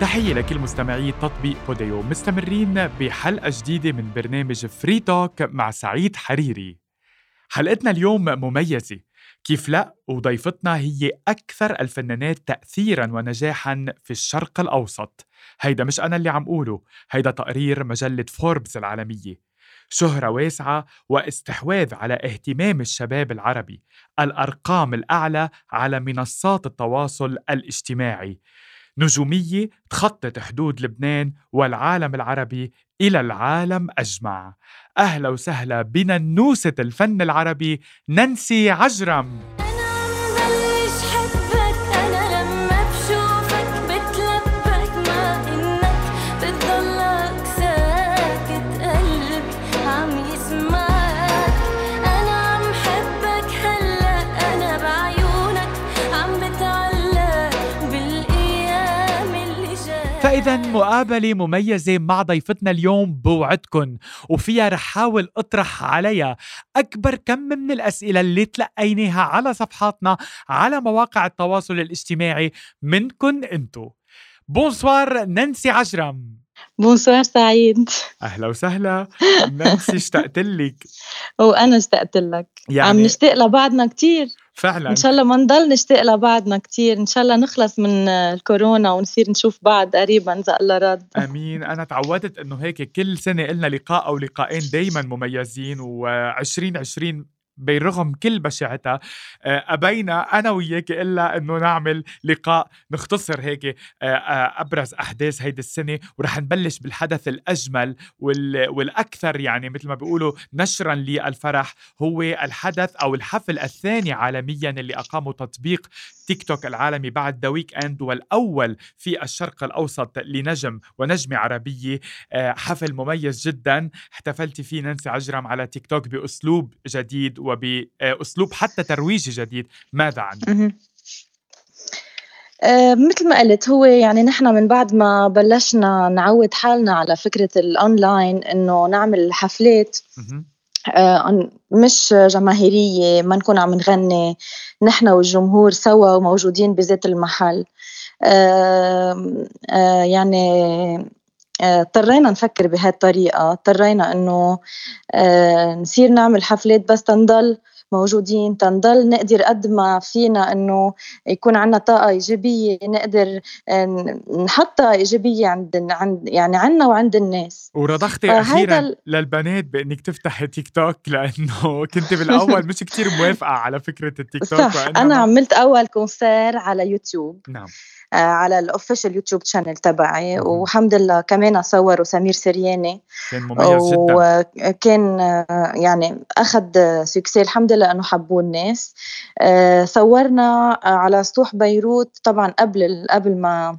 تحية لكل مستمعي تطبيق Podeo. مستمرين بحلقة جديدة من برنامج Free Talk مع سعيد حريري. حلقتنا اليوم مميزة. كيف لا؟ وضيفتنا هي أكثر الفنانات تأثيرا ونجاحا في الشرق الأوسط. هيدا مش أنا اللي عم قوله هيدا تقرير مجلة فوربس العالمية. شهرة واسعة واستحواذ على اهتمام الشباب العربي الأرقام الأعلى على منصات التواصل الاجتماعي. نجومية تخطط حدود لبنان والعالم العربي إلى العالم أجمع. أهلا وسهلا بننوسة الفن العربي نانسي عجرم. إذا مقابلة مميزة مع ضيفتنا اليوم بوعدكن وفيها رح حاول أطرح عليها أكبر كم من الأسئلة اللي تلقيناها على صفحاتنا على مواقع التواصل الاجتماعي منكن أنتو. bonsoir نانسي عجرم. bonsoir سعيد. أهلا وسهلا. نانسي اشتقت لك. وأنا اشتقت لك. يعني عم نشتاق لبعضنا كثير فعلا. إن شاء الله ما نضل نشتاق لبعضنا كثير إن شاء الله نخلص من الكورونا ونصير نشوف بعض قريبا اذا الله راد آمين. أنا تعودت إنه هيك كل سنة لنا لقاء أو لقاءين دائما مميزين و2020 برغم كل بشاعتها آه، أبينا أنا وياك إلا أنه نعمل لقاء نختصر هيك آه، آه، أبرز أحداث هيدي السنة ورح نبلش بالحدث الأجمل والأكثر يعني مثل ما بيقولوا نشرا للفرح هو الحدث أو الحفل الثاني عالميا اللي أقامه تطبيق تيك توك العالمي بعد The Weeknd والأول في الشرق الأوسط لنجم ونجمة عربية. حفل مميز جدا احتفلت فيه نانسي عجرم على تيك توك بأسلوب جديد وبأسلوب حتى ترويجي جديد. ماذا عنه؟ أه مثل ما قلت هو يعني نحن من بعد ما بلشنا نعود حالنا على فكرة الأونلاين إنه نعمل حفلات أه مش جماهيرية ما نكون عم نغني نحن والجمهور سوا وموجودين بذات المحل. أه يعني اضطرينا نفكر بهالطريقة اضطرينا إنه آه، نصير نعمل حفلات بس تنضل موجودين تنضل. نقدر قد ما فينا إنه يكون عندنا طاقة إيجابية نقدر آه، نحطها إيجابية عند عند يعني عنا وعند الناس. ورضختي أخيرا ال... للبنات بإنك تفتحي تيك توك لأنه كنت بالأول مش كتير موافقة على فكرة التيك توك صح. أنا عملت أول concert على يوتيوب. نعم. آه، على ال official YouTube channel تبعي. والحمد لله كمان صوروا سمير سرياني. كان مميز جدا. وكان آه، يعني أخذ succès الحمد لله إنه حبوه الناس. آه، صورنا على سطوح بيروت طبعا قبل قبل ما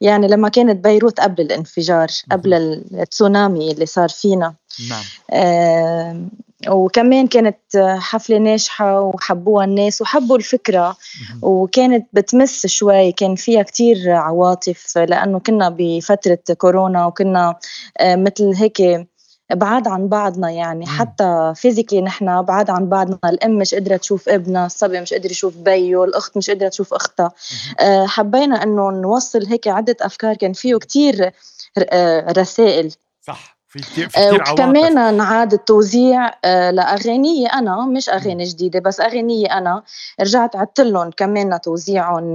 يعني لما كانت بيروت قبل الانفجار قبل التسونامي اللي صار فينا. نعم. وكمان كانت حفلة ناجحة وحبوها الناس وحبوا الفكرة. وكانت بتمس شوي كان فيها كتير عواطف لأنه كنا بفترة كورونا وكنا آه، مثل هيك بعاد عن بعضنا يعني حتى فيزيكلي نحن بعاد عن بعضنا. الأم مش قادرة تشوف ابنها الصبي مش قادر يشوف بيه الأخت مش قادرة تشوف أختها. آه، حبينا إنه نوصل هيك عدة أفكار كان فيه كتير آه، رسائل. صح في كثير في كثير عواطف. كمان نعاد التوزيع آه، لاغاني أنا مش أغاني جديدة بس اغاني أنا. رجعت عدت لهم كمان توزيعهم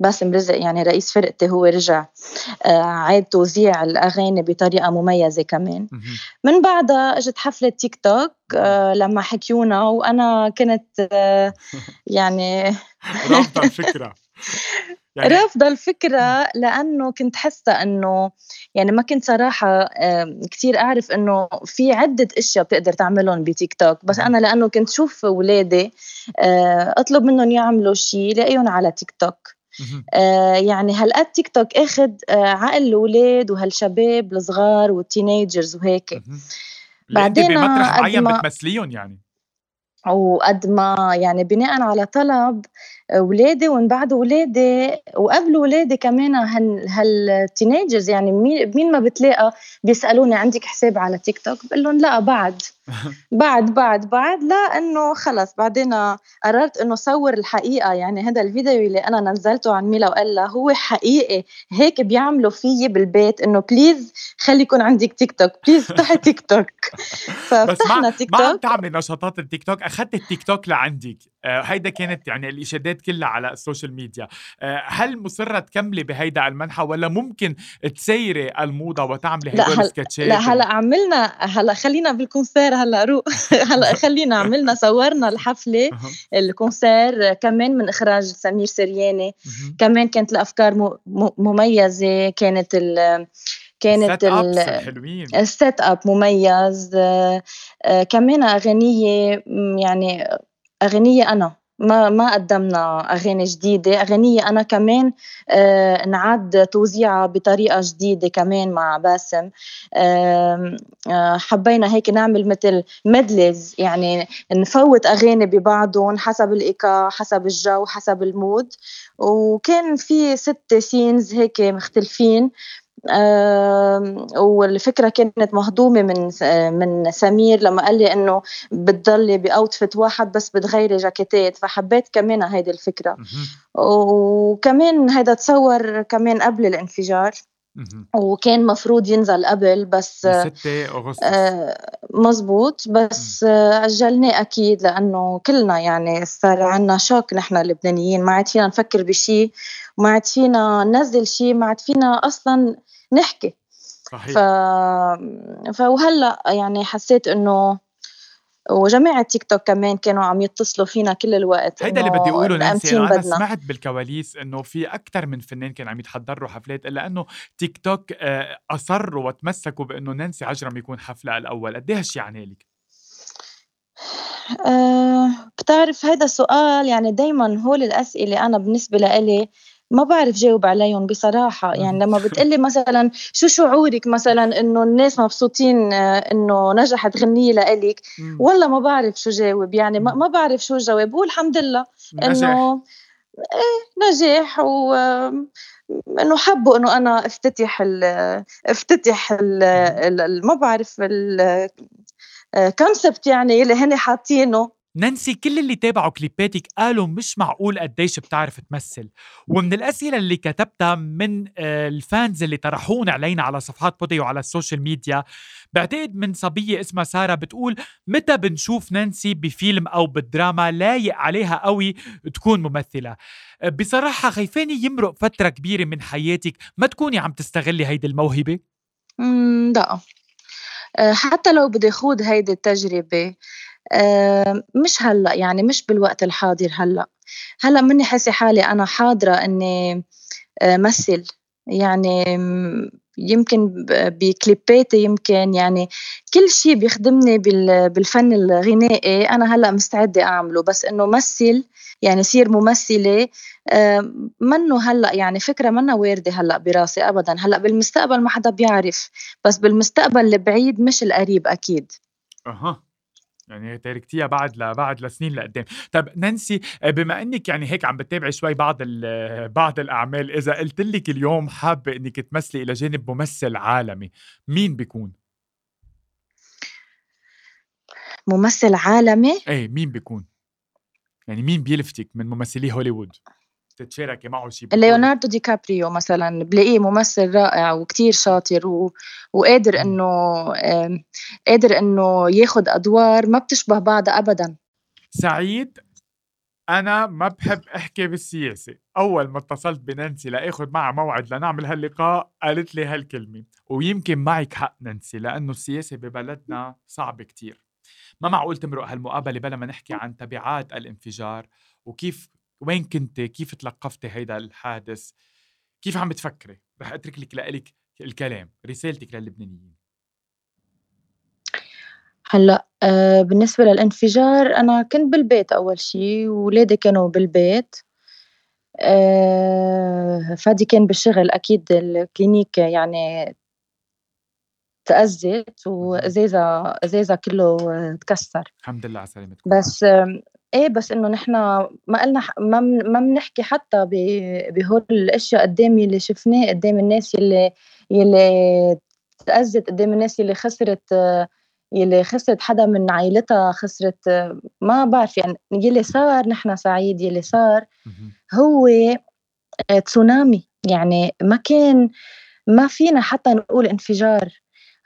باسم رزق يعني رئيس فرقتي هو رجع آه، عاد توزيع الأغاني بطريقة مميزة كمان. من بعدها إجت حفلة تيك توك آه، لما حكيونا وأنا كنت يعني رافضة الفكرة. يعني رافضة الفكرة لأنه كنت حاسة إنه يعني ما كنت صراحة كثير أعرف إنه في عدة أشياء بتقدر تعملهم بتيك توك. بس أنا لأنه كنت شوف اولادي آه، أطلب منهم يعملوا شيء لاقيهم على تيك توك. آه يعني هالقد تيك توك أخذ آه عقل الأولاد وهالشباب الصغار والتينيجرز وهيك. بعدين بمطرح معين بتمثليهم يعني. وقد ما يعني بناء على طلب ولادي ومن بعد ولادي وقبل ولادي كمان هال teenagers يعني مين ما بتلاقى بيسألوني عندك حساب على تيك توك؟ بقول لهم لا بعد. بعد بعد بعد لا إنه خلص. بعدين قررت إنه صور الحقيقة. يعني هذا الفيديو اللي أنا نزلته عن ميلا وإيلا هو حقيقي. هيك بيعملوا فيي بالبيت إنه please خلي يكون عندك تيك توك please افتحي تيك توك ففتحنا تيك توك ما عم تعملي نشاطات التيك توك. أخذت التيك توك لعندك. هيدا كانت يعني الإشادات كلها على ال social media. آه هل مصرة تكملي بهيدا المنحى ولا ممكن تسيري الموضة وتعملي هدول السكتشات لا هلأ عملنا هلأ خلينا بال concert هلأ روح هلأ خلينا عملنا صورنا الحفلة ال concert كمان من إخراج سمير سرياني. كمان كانت الأفكار مميزة كانت ال كانت ال set up مميز. آه، آه، كمان أغنية يعني أغنية أنا. ما ما قدمنا أغاني جديدة. أغنية أنا كمان آه نعد توزيعها بطريقة جديدة كمان مع باسم. آه حبينا هيك نعمل مثل medleys يعني نفوت أغاني ببعضهم حسب الإيقاع حسب الجو حسب ال mood. وكان في ست scenes هيك مختلفين. والفكرة كانت مهضومة من من سمير لما قال لي إنه بتضلي ب outfit واحد بس بتغيري جاكيتات فحبيت كمان هيدي الفكرة. وكمان هيدا تصور كمان قبل الانفجار. وكان مفروض ينزل قبل بس 6 أغسطس. آه مزبوط. بس آه أجلناه أكيد لأنه كلنا يعني صار عنا shock نحن اللبنانيين ما عاد فينا نفكر بشيء ما عاد فينا ننزل شيء ما عاد فينا أصلا نحكي. صحيح. ف... فوهلا يعني حسيت إنه وجماعة تيك توك كمان كانوا عم يتصلوا فينا كل الوقت هيدا اللي بدي أقوله نانسي أنا سمعت بالكواليس إنه في أكثر من فنان كان عم يتحضروا حفلات إلا إنه تيك توك آه، أصروا وتمسكوا بإنه نانسي عجرم يكون حفلة الأول. قد إيش يعني لك؟ أه بتعرف هذا السؤال يعني دايما هول الأسئلة أنا بالنسبة لإلي ما بعرف جاوب عليهم بصراحة. يعني لما بتقلي مثلا شو شعورك مثلا إنه الناس مبسوطين آه، إنه نجحت غنية لإلك؟ والله ما بعرف شو جاوب. يعني ما, بعرف شو الجواب. بقول الحمد لله إنه إيه نجاح و إنه حبوا إنه أنا أفتتح ال أفتتح ال ما بعرف ال concept آه، يعني اللي هن حاطينه. نانسي كل اللي تابعوا كليباتك قالوا مش معقول قديش بتعرف تمثل. ومن الأسئلة اللي كتبتها من آه، ال fans اللي طرحوهن علينا على صفحات بودي وعلى ال social media بعتقد من صبية اسمها سارة بتقول متى بنشوف نانسي بفيلم أو بالدراما لايق عليها قوي تكون ممثلة؟ آه، بصراحة خايفاني يمرق فترة كبيرة من حياتك. ما تكوني عم تستغلي هيدي الموهبة؟ لا. حتى لو بدي خوض هيدي التجربة آه، مش هلأ يعني مش بالوقت الحاضر هلأ. هلأ مني حاسة حالي أنا حاضرة إني آه، مثل يعني يمكن بكليباتي يمكن يعني كل شيء بيخدمني بالفن الغنائي أنا هلأ مستعدة أعمله بس إنه مثل يعني صير ممثلة آه، منه هلأ يعني فكرة منا واردة هلأ براسي أبدا. هلأ بالمستقبل ما حدا بيعرف بس بالمستقبل البعيد مش القريب أكيد. أها. يعني تاركتيها بعد لبعد لسنين لقدام. طب نانسي آه، بما إنك يعني هيك عم بتتابعي شوي بعض بعض الأعمال إذا قلت لك اليوم حابة إنك تمثلي إلى جانب ممثل عالمي مين بيكون؟ ممثل عالمي؟ إيه مين بيكون؟ يعني مين بيلفتك من ممثلي هوليوود؟ تتشاركي معه شيء ليوناردو دي كابريو مثلا بلاقيه ممثل رائع وكتير شاطر و... وقادر إنه قادر إنه ياخد أدوار ما بتشبه بعضها ابدا. سعيد أنا ما بحب أحكي بالسياسة. أول ما اتصلت بنانسي لأخذ معها موعد لنعمل هاللقاء قالت لي هالكلمة. ويمكن معك حق نانسي لأنه السياسة ببلدنا صعب كتير. ما معقول تمرق هالمقابلة بلا ما نحكي عن تبعات الانفجار؟ وكيف وين كنت؟ كيف تلقفتي هيدا الحادث؟ كيف عم بتفكري؟ رح أترك لك لك الكلام رسالتك للبنانيين. هلأ آه بالنسبة للانفجار أنا كنت بالبيت أول شي وولادي كانوا بالبيت. آه فادي كان بالشغل أكيد الكلينيك يعني تأذت وإزازة إزازة كله تكسر. الحمد لله على سلامتك بس إيه بس إنه نحن ما قلنا ما ما بنحكي حتى بهول الأشياء قدّام يلّي شفناه قدّام الناس يلّي يلّي تأذّت قدّام الناس يلّي خسرت يلّي خسرت حدا من عيلتها خسرت ما بعرف يعني يلّي صار نحن سعيد يلّي صار هو تسونامي. يعني ما كان ما فينا حتى نقول انفجار.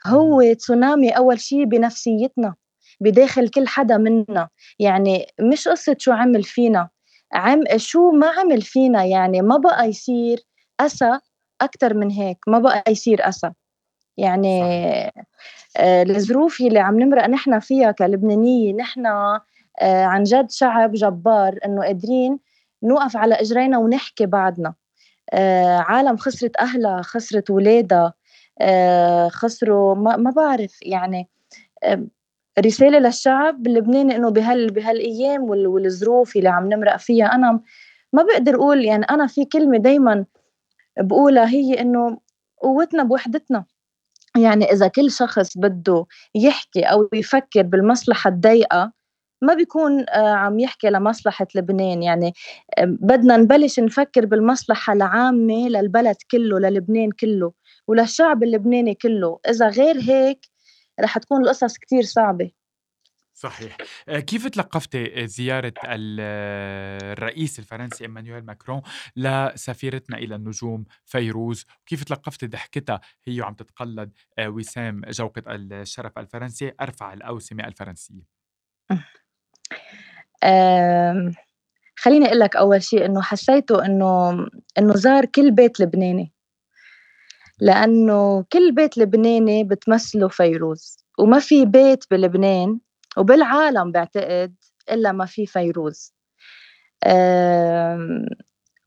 هو تسونامي أول شي بنفسيتنا بداخل كل حدا منا. يعني مش قصة شو عمل فينا عم شو ما عمل فينا يعني ما بقى يصير أسى أكتر من هيك ما بقى يصير أسى. يعني آه الظروف اللي عم نمرق نحن فيها كلبنانية نحن آه عن جد شعب جبار إنه قادرين نوقف على إجرينا ونحكي بعدنا. آه عالم خسرت أهلها خسرت ولادها. خسروا. ما, ما بعرف يعني آه رسالة للشعب اللبناني إنه بهال بهالأيام والظروف اللي عم نمرق فيها. أنا ما بقدر أقول يعني أنا في كلمة دائما بقولها هي إنه قوتنا بوحدتنا. يعني إذا كل شخص بده يحكي أو يفكر بالمصلحة الضيقة ما بيكون آه، عم يحكي لمصلحة لبنان. يعني بدنا نبلش نفكر بالمصلحة العامة للبلد كله للبنان كله. وللشعب اللبناني كله. إذا غير هيك رح تكون القصص كتير صعبة. صحيح. آه، كيف تلقفتي زيارة الرئيس الفرنسي إيمانويل ماكرون لسفيرتنا إلى النجوم فيروز؟ وكيف تلقفتي ضحكتها هي وعم تتقلد آه، وسام جوقة الشرف الفرنسي؟ أرفع الأوسمة الفرنسية. خليني أقول لك أول شيء إنه حسيته إنه إنه زار كل بيت لبناني. لأنه كل بيت لبناني بتمثله فيروز وما في بيت بلبنان وبالعالم بعتقد إلا ما في فيروز.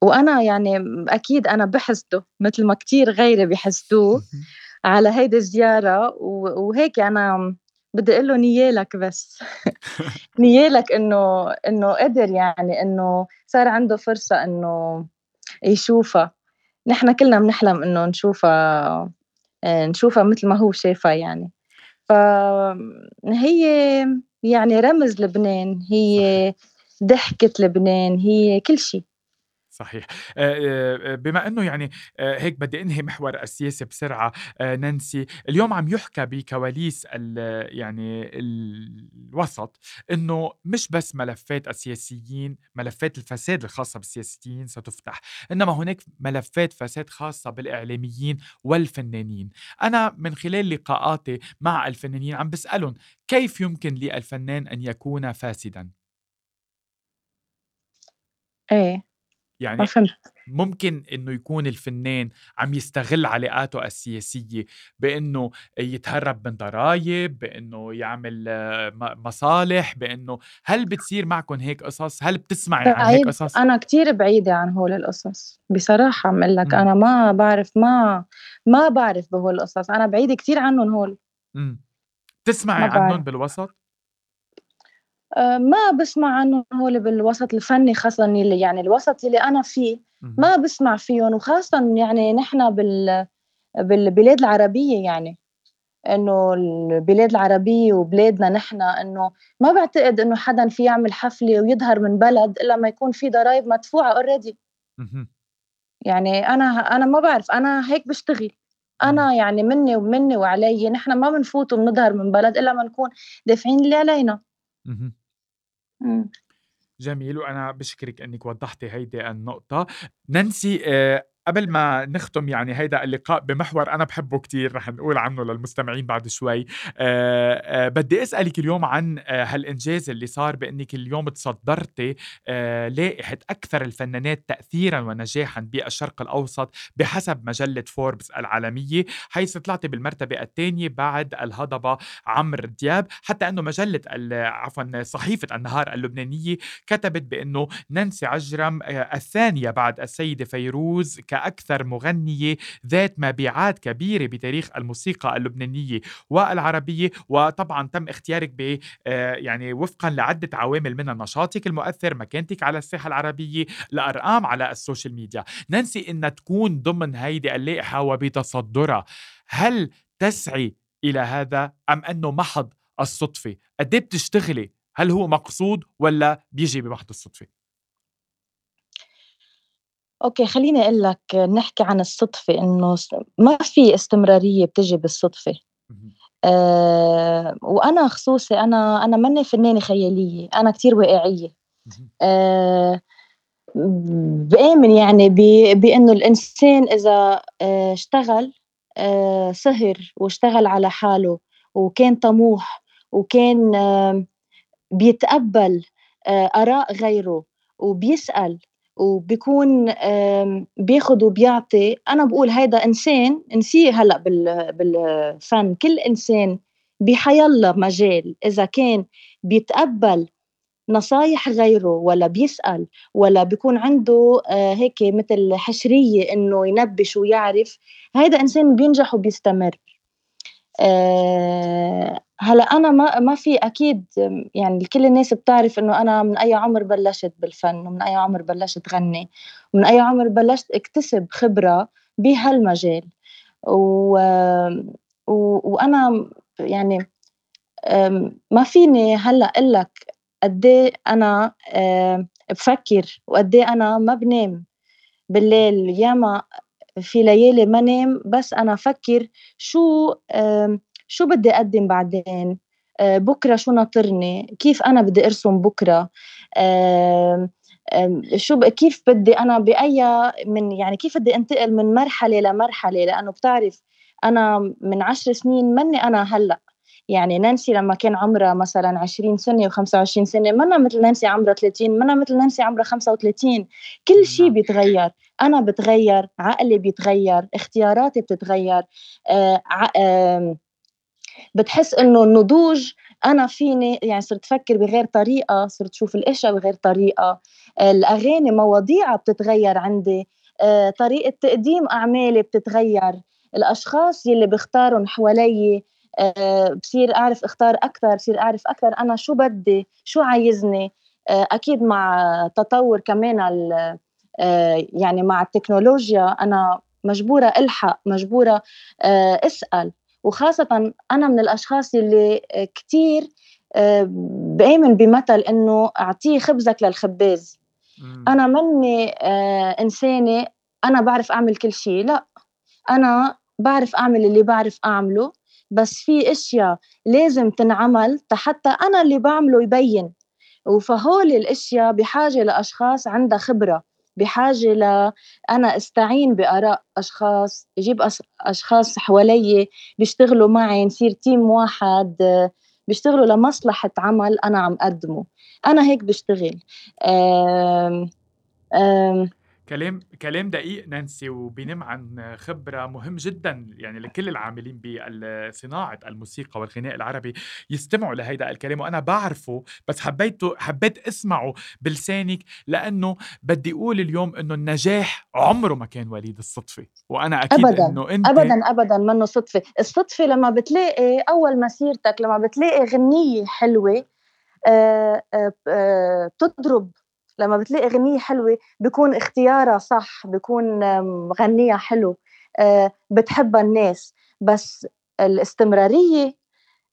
وأنا يعني أكيد أنا بحسده مثل ما كتير غيري بيحسدوه على هيدي الزيارة وهيك أنا بدي أقول له نيالك بس. نيالك إنه إنه قدر يعني إنه صار عنده فرصة إنه يشوفها. نحن كلنا بنحلم إنه نشوفها آه، نشوفها مثل ما هو شافها يعني. فهي يعني رمز لبنان هي ضحكة لبنان هي كل شيء صحيح. بما إنه يعني هيك بدي إنهي محور السياسي بسرعة نانسي اليوم عم يحكى بكواليس يعني الوسط إنه مش بس ملفات السياسيين ملفات الفساد الخاصة بالسياسيين ستفتح إنما هناك ملفات فساد خاصة بالإعلاميين والفنانين. أنا من خلال لقاءاتي مع الفنانين عم بسألهم كيف يمكن للفنان أن يكون فاسدا؟ إيه. يعني ممكن إنه يكون الفنان عم يستغل علاقاته السياسية بإنه يتهرب من ضرائب بإنه يعمل مصالح بإنه هل بتصير معكم هيك قصص؟ هل بتسمعي عن هيك قصص؟ أنا كتير بعيدة عن هول القصص بصراحة عم لك أنا ما بعرف ما ما بعرف بهول القصص أنا بعيدة كتير عنهم هول. امم تسمعي عنهم بالوسط؟ آه، ما بسمع عنهم هول بالوسط الفني خاصة اللي يعني الوسط اللي أنا فيه. ما بسمع فيهم وخاصة يعني نحن بال بالبلاد العربية يعني. إنه البلاد العربية وبلادنا نحن إنه ما بعتقد إنه حدا في يعمل حفلة ويظهر من بلد إلا ما يكون في ضرائب مدفوعة اوريدي يعني أنا أنا ما بعرف أنا هيك بشتغل. أنا يعني مني ومني وعلي نحن ما بنفوت وبنظهر من بلد إلا ما نكون دافعين اللي علينا. جميل، وأنا بشكرِك إنِّك وضّحتِ هيدي النقطة. نانسي آآ قبل ما نختم يعني هيدا اللقاء بمحور أنا بحبه كتير رح نقول عنه للمستمعين بعد شوي. أه أه بدي أسألك اليوم عن أه هالإنجاز اللي صار بأنك اليوم تصدرتي أه لائحة أكثر الفنانات تاثيرا ونجاحا بالشرق الأوسط بحسب مجلة فوربس العالمية حيث طلعتي بالمرتبة الثانية بعد الهضبة عمرو دياب حتى أنه مجلة عفوا صحيفة النهار اللبنانية كتبت بأنه نانسي عجرم آه، الثانية بعد السيدة فيروز ك كأكثر مغنية ذات مبيعات كبيرة بتاريخ الموسيقى اللبنانية والعربية. وطبعا تم اختيارك ب آه، يعني وفقا لعدة عوامل منها نشاطك المؤثر مكانتك على الساحة العربية الأرقام على ال social media. نانسي إنها تكون ضمن هيدي اللائحة وبتصدرها. هل تسعي إلى هذا أم أنه محض الصدفة؟ قد إيه بتشتغلي؟ هل هو مقصود ولا بيجي بمحض الصدفة؟ أوكي خلّيني أقول لك نحكي عن الصدفة إنه ما في استمرارية بتجي بالصدفة. آه وأنا خصوصي أنا أنا ماني فنانة خيالية، أنا كتير واقعية. آه بآمن يعني بإنه الإنسان إذا آه اشتغل آه سهر واشتغل على حاله وكان طموح وكان بيتقبّل آه آراء غيره وبيسأل وبيكون بياخد وبيعطي. أنا بقول هيدا إنسان نسيه هلأ بالفن. كل إنسان بحيالله مجال. إذا كان بيتقبّل نصايح غيره ولا بيسأل ولا بيكون عنده آه، هيك مثل حشرية إنه ينبش ويعرف هيدا إنسان بينجح وبيستمر. آه، هلا أنا ما ما في أكيد يعني كل الناس بتعرف إنه أنا من أي عمر بلشت بالفن ومن أي عمر بلشت غني ومن أي عمر بلشت اكتسب خبرة بهالمجال. و... و... وأنا يعني ما فيني هلأ أقول لك قد إيه أنا بفكر وقد إيه أنا ما بنام بالليل. ياما في ليالي ما نام بس أنا أفكر شو شو بدي أقدم بعدين؟ آه، بكرة شو ناطرني؟ كيف أنا بدي أرسم بكرة؟ شو كيف بدي أنا بأي من يعني كيف بدي انتقل من مرحلة لمرحلة؟ لأنه بتعرف أنا من عشر سنين مني أنا هلأ. يعني نانسي لما كان عمرها مثلا 20 سنة و25 سنة منا مثل نانسي عمرها 30 منا مثل نانسي عمرها 35 كل شيء نعم. بيتغير. أنا بتغير عقلي بيتغير اختياراتي بتتغير. آه آه بتحس إنه النضوج أنا فيني يعني صرت أفكر بغير طريقة صرت أشوف الإشياء بغير طريقة. الأغاني مواضيعها بتتغير عندي. آه طريقة تقديم أعمالي بتتغير. الأشخاص يلي بختارهم حوالي آه بصير أعرف أختار أكثر بصير أعرف أكثر أنا شو بدي شو عايزني. آه أكيد مع تطور كمان آه، يعني مع التكنولوجيا أنا مجبورة ألحق مجبورة آه، أسأل. وخاصة أنا من الأشخاص اللي كتير آه، بآمن بمثل إنه أعطيه خبزك للخباز. أنا مني إنسانة أنا بعرف أعمل كل شيء لا أنا بعرف أعمل اللي بعرف أعمله بس في أشياء لازم تنعمل حتى أنا اللي بعمله يبين. وفهول الأشياء بحاجة لأشخاص عندها خبرة. بحاجة ل أنا أستعين بآراء أشخاص أجيب أشخاص حوالي بيشتغلوا معي نصير تيم واحد بيشتغلوا لمصلحة عمل أنا عم أقدمه. أنا هيك بشتغل. آم آم كلام كلام دقيق نانسي وبينم عن خبرة مهم جدا يعني لكل العاملين بصناعة الموسيقى والغناء العربي يستمعوا لهيدا الكلام وأنا بعرفه بس حبيته حبيت أسمعه بلسانك لأنه بدي أقول اليوم إنه النجاح عمره ما كان وليد الصدفة وأنا أكيد أبدا إنه أنت أبدا أبدا منه صدفة. الصدفة لما بتلاقي أول مسيرتك لما بتلاقي غنية حلوة آه، آه، آه، تضرب لما بتلاقي غنية حلوة بيكون اختيارها صح بيكون مغنية حلو آه، بتحبها الناس. بس الاستمرارية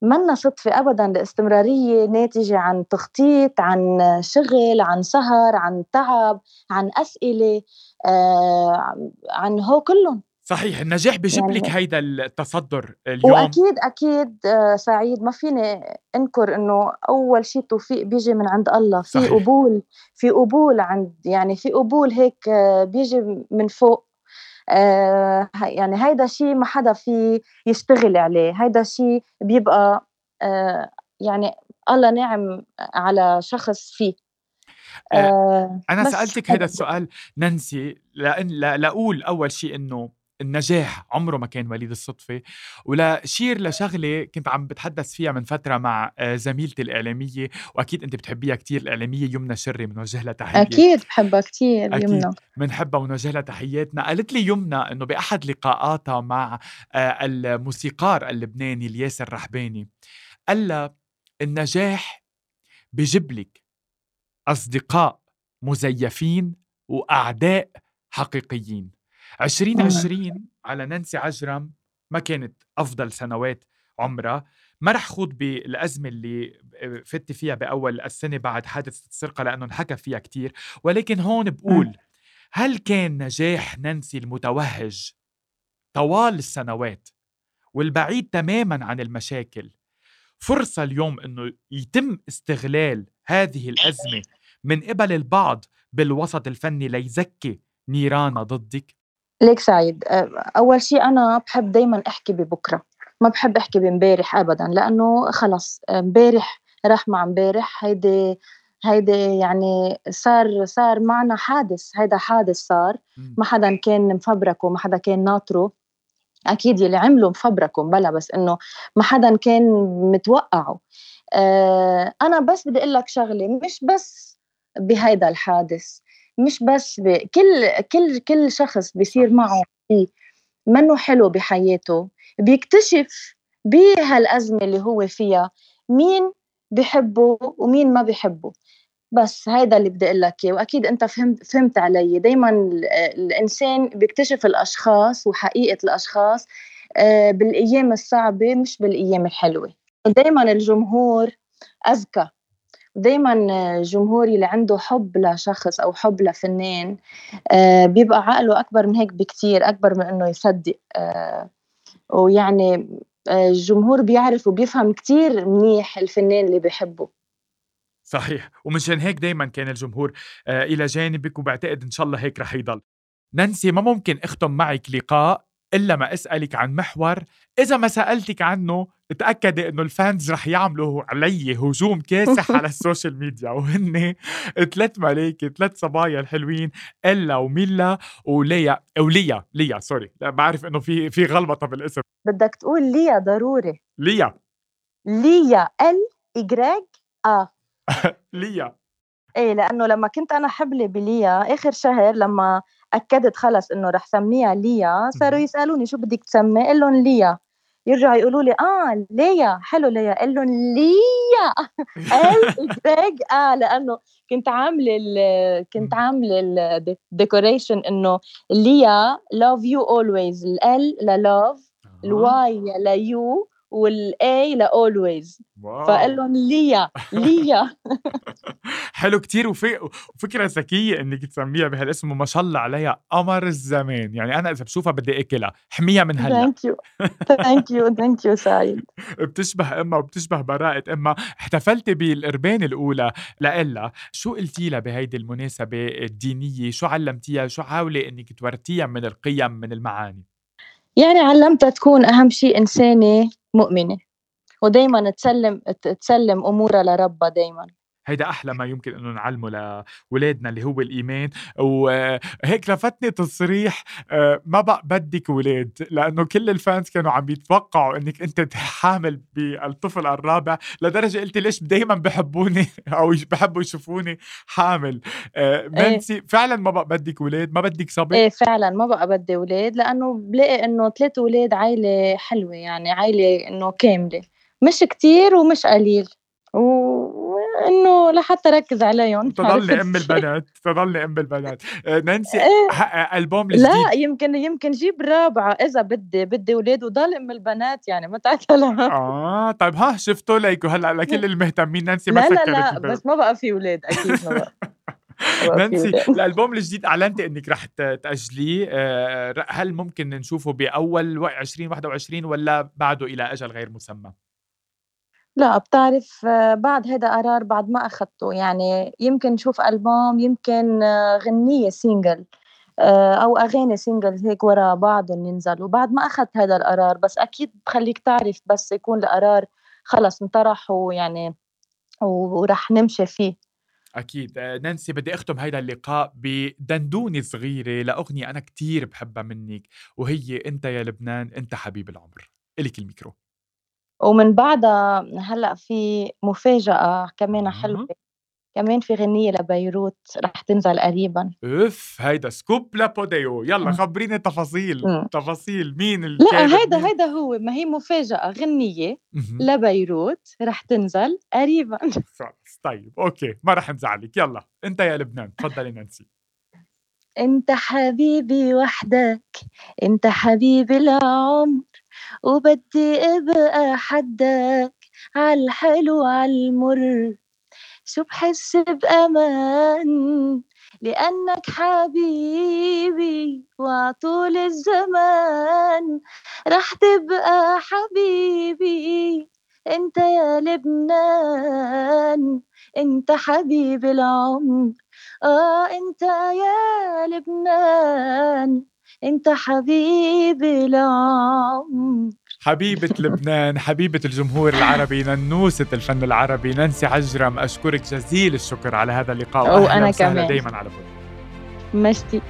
منا صدفة أبدا. الاستمرارية ناتجة عن تخطيط عن شغل عن سهر عن تعب عن أسئلة آه، عن هو كلهم. صحيح النجاح بجيب لك يعني هيدا التصدر اليوم. وأكيد أكيد آه، سعيد. ما فيني أنكر إنه أول شيء توفيق بيجي من عند الله. في صحيح. قبول في قبول عند يعني في قبول هيك آه، بيجي من فوق. آه يعني هيدا شيء ما حدا في يشتغل عليه. هيدا شيء بيبقى آه يعني الله نعم على شخص فيه. آه أنا سألتك هذا السؤال نانسي لأن لأقول أول شيء إنه النجاح عمره ما كان وليد الصدفة. ولا شير لشغلة كنت عم بتحدث فيها من فترة مع آه، زميلتي الإعلامية وأكيد أنت بتحبيها كتير الإعلامية يمنى شري بنوجه لها تحية أكيد بحبها كتير أكيد يمنى. بنحبها ونوجه لها تحياتنا. قالت لي يمنى إنه بأحد لقاءاتها مع آه، الموسيقار اللبناني الياسر رحباني قال لها النجاح بجيب لك أصدقاء مزيفين وأعداء حقيقيين. 2020 على نانسي عجرم ما كانت أفضل سنوات عمرها. ما رح خوض بالأزمة اللي فت فيها بأول السنة بعد حادثة السرقة لأنه انحكى فيها كتير. ولكن هون بقول هل كان نجاح نانسي المتوهج طوال السنوات والبعيد تماما عن المشاكل فرصة اليوم إنه يتم استغلال هذه الأزمة من قبل البعض بالوسط الفني ليزكي نيران ضدك؟ ليك سعيد. أول شيء أنا بحب دائما أحكي ببكرة. ما بحب أحكي بامبارح ابدا لأنه خلص امبارح راح مع امبارح هيدي هيدي يعني صار صار معنا حادث هيدا حادث صار. ما حدا كان مفبركه ما حدا كان ناطره. أكيد يلي عملوا مفبركوا بلا بس إنه ما حدا كان متوقعه. آه أنا بس بدي أقول لك شغلة مش بس بهيدا الحادث. مش بس ب... كل كل كل شخص بيصير معه شيء منه حلو بحياته بيكتشف بهالأزمة اللي هو فيها مين بحبه ومين ما بحبه. بس هيدا اللي بدي أقول لك وأكيد أنت فهمت فهمت علي. دائما الإنسان بيكتشف الأشخاص وحقيقة الأشخاص آه، بالأيام الصعبة مش بالأيام الحلوة. دائما الجمهور أذكى. دايما الجمهور اللي عنده حب لشخص أو حب لفنان آه، بيبقى عقله أكبر من هيك بكتير أكبر من إنه يصدق آه، ويعني الجمهور بيعرف وبيفهم كتير منيح الفنان اللي بيحبه. صحيح. ومشان هيك دايما كان الجمهور آه إلى جانبك وبعتقد إن شاء الله هيك رح يضل. نانسي ما ممكن أختم معك لقاء. إلا ما أسألك عن محور إذا ما سألتك عنه تأكدي إنه ال fans رح يعملوا علي هجوم كاسح على ال social media. وهن ثلاث ملايكة ثلاث صبايا الحلوين إلا وميلا وليا وليا ليا سوري لا بعرف إنه في في غلطه بالاسم. بدك تقول ليا ضروري. ليا. ليا ال اجراج ا ليا. إيه لأنه لما كنت أنا حبلة بليا آخر شهر لما أكدت خلص إنه رح سميها ليا صاروا يسألوني شو بدك تسمي قل لهم ليا. يرجعوا يقولوا لي آه ليا. حلو ليا. قل لهم ليا. ال جريج آه لأنه كنت عاملة كنت عاملة ال decoration إنه ليا love you always ال L ل love ال Y ل you وال A ل always فقال لهم ليا ليا. حلو كتير. وفكره ذكية إنك تسميها بهالاسم وما شاء الله عليها قمر الزمان. يعني أنا إذا بشوفها بدي اكلها حميها من هلأ. thank you thank you thank you سعيد. بتشبه امها وبتشبه براءة امها احتفلتي بالقربان الأولى. لإلا شو قلتي لها بهيدي المناسبة الدينية؟ شو علمتيها؟ شو حاولي إنك تورثيها من القيم من المعاني؟ يعني علمتها تكون أهم شيء إنسانة مؤمنة. ودايما تسلم تسلم أمورها لربها دايما. هيدا أحلى ما يمكن إنه نعلمه لاولادنا اللي هو الإيمان. وهيك لفتني تصريح آه، ما بقى بدك ولاد لأنه كل الفانز كانوا عم يتوقعوا إنك أنت حامل بالطفل الرابع لدرجة قلتي ليش دائما بحبوني أو بحبوا يشوفوني حامل. آه، نانسي إيه. فعلا ما بقى بدك ولاد ما بدك صبي؟ إيه فعلا ما بقى بدي ولاد لأنه بلاقي إنه ثلاث ولاد عائله حلوة يعني عائله إنه كاملة مش كتير ومش قليل. وانه لحتى ركز عليهم تضلني أم البنات تضلني أم البنات. آه، نانسي إيه. ألبوم الجديد. لا يمكن يمكن جيب رابعة إذا بدي بدي أولاد وضل أم البنات يعني ما آه طيب ها شفتوا؟ ليكو هلأ لكل المهتمين نانسي ما لا لا لا بس ما بقى في أولاد أكيد ما بقى. نانسي الألبوم الجديد اعلنتي إنك رح تأجليه. آه، هل ممكن نشوفه بأول 2021 ولا بعده إلى أجل غير مسمى؟ لأ بتعرف بعد هيدا قرار بعد ما أخدته، يعني يمكن نشوف ألبوم يمكن غنية single أو أغاني single هيك ورا بعضهم ينزلوا، بعد ما أخدت هيدا القرار بس أكيد بخلّيك تعرف بس يكون القرار خلص انطرح ويعني ورح نمشي فيه. أكيد. نانسي بدي أختم هيدا اللقاء بدندونة صغيرة لأغنية أنا كتير بحبها منك وهي أنت يا لبنان أنت حبيب العمر. إلك الميكرو. ومن بعدها هلأ في مفاجأة كمان حلوة كمان في غنية لبيروت رح تنزل قريبا. اف هيدا scoop لابوديو. يلا خبريني تفاصيل. تفاصيل. مين لا هيدا هيدا هو. ما هي مفاجأة. غنية لبيروت رح تنزل قريبا. طيب okay. ما رح نزعلك. يلا أنت يا لبنان. تفضلي نانسي. أنت حبيبي وحدك. أنت حبيبي العمر وبدي ابقى حدك عالحلو عالمر شو بحس بأمان لأنك حبيبي وعطول الزمان. رح تبقى حبيبي أنت يا لبنان. أنت حبيب العمر آه أنت يا لبنان. أنت حبيب العمر. حبيبة لبنان حبيبة الجمهور العربي ننوسة الفن العربي نانسي عجرم. أشكرك جزيل الشكر على هذا اللقاء وأنا كمان. دايما على بود ميرسي.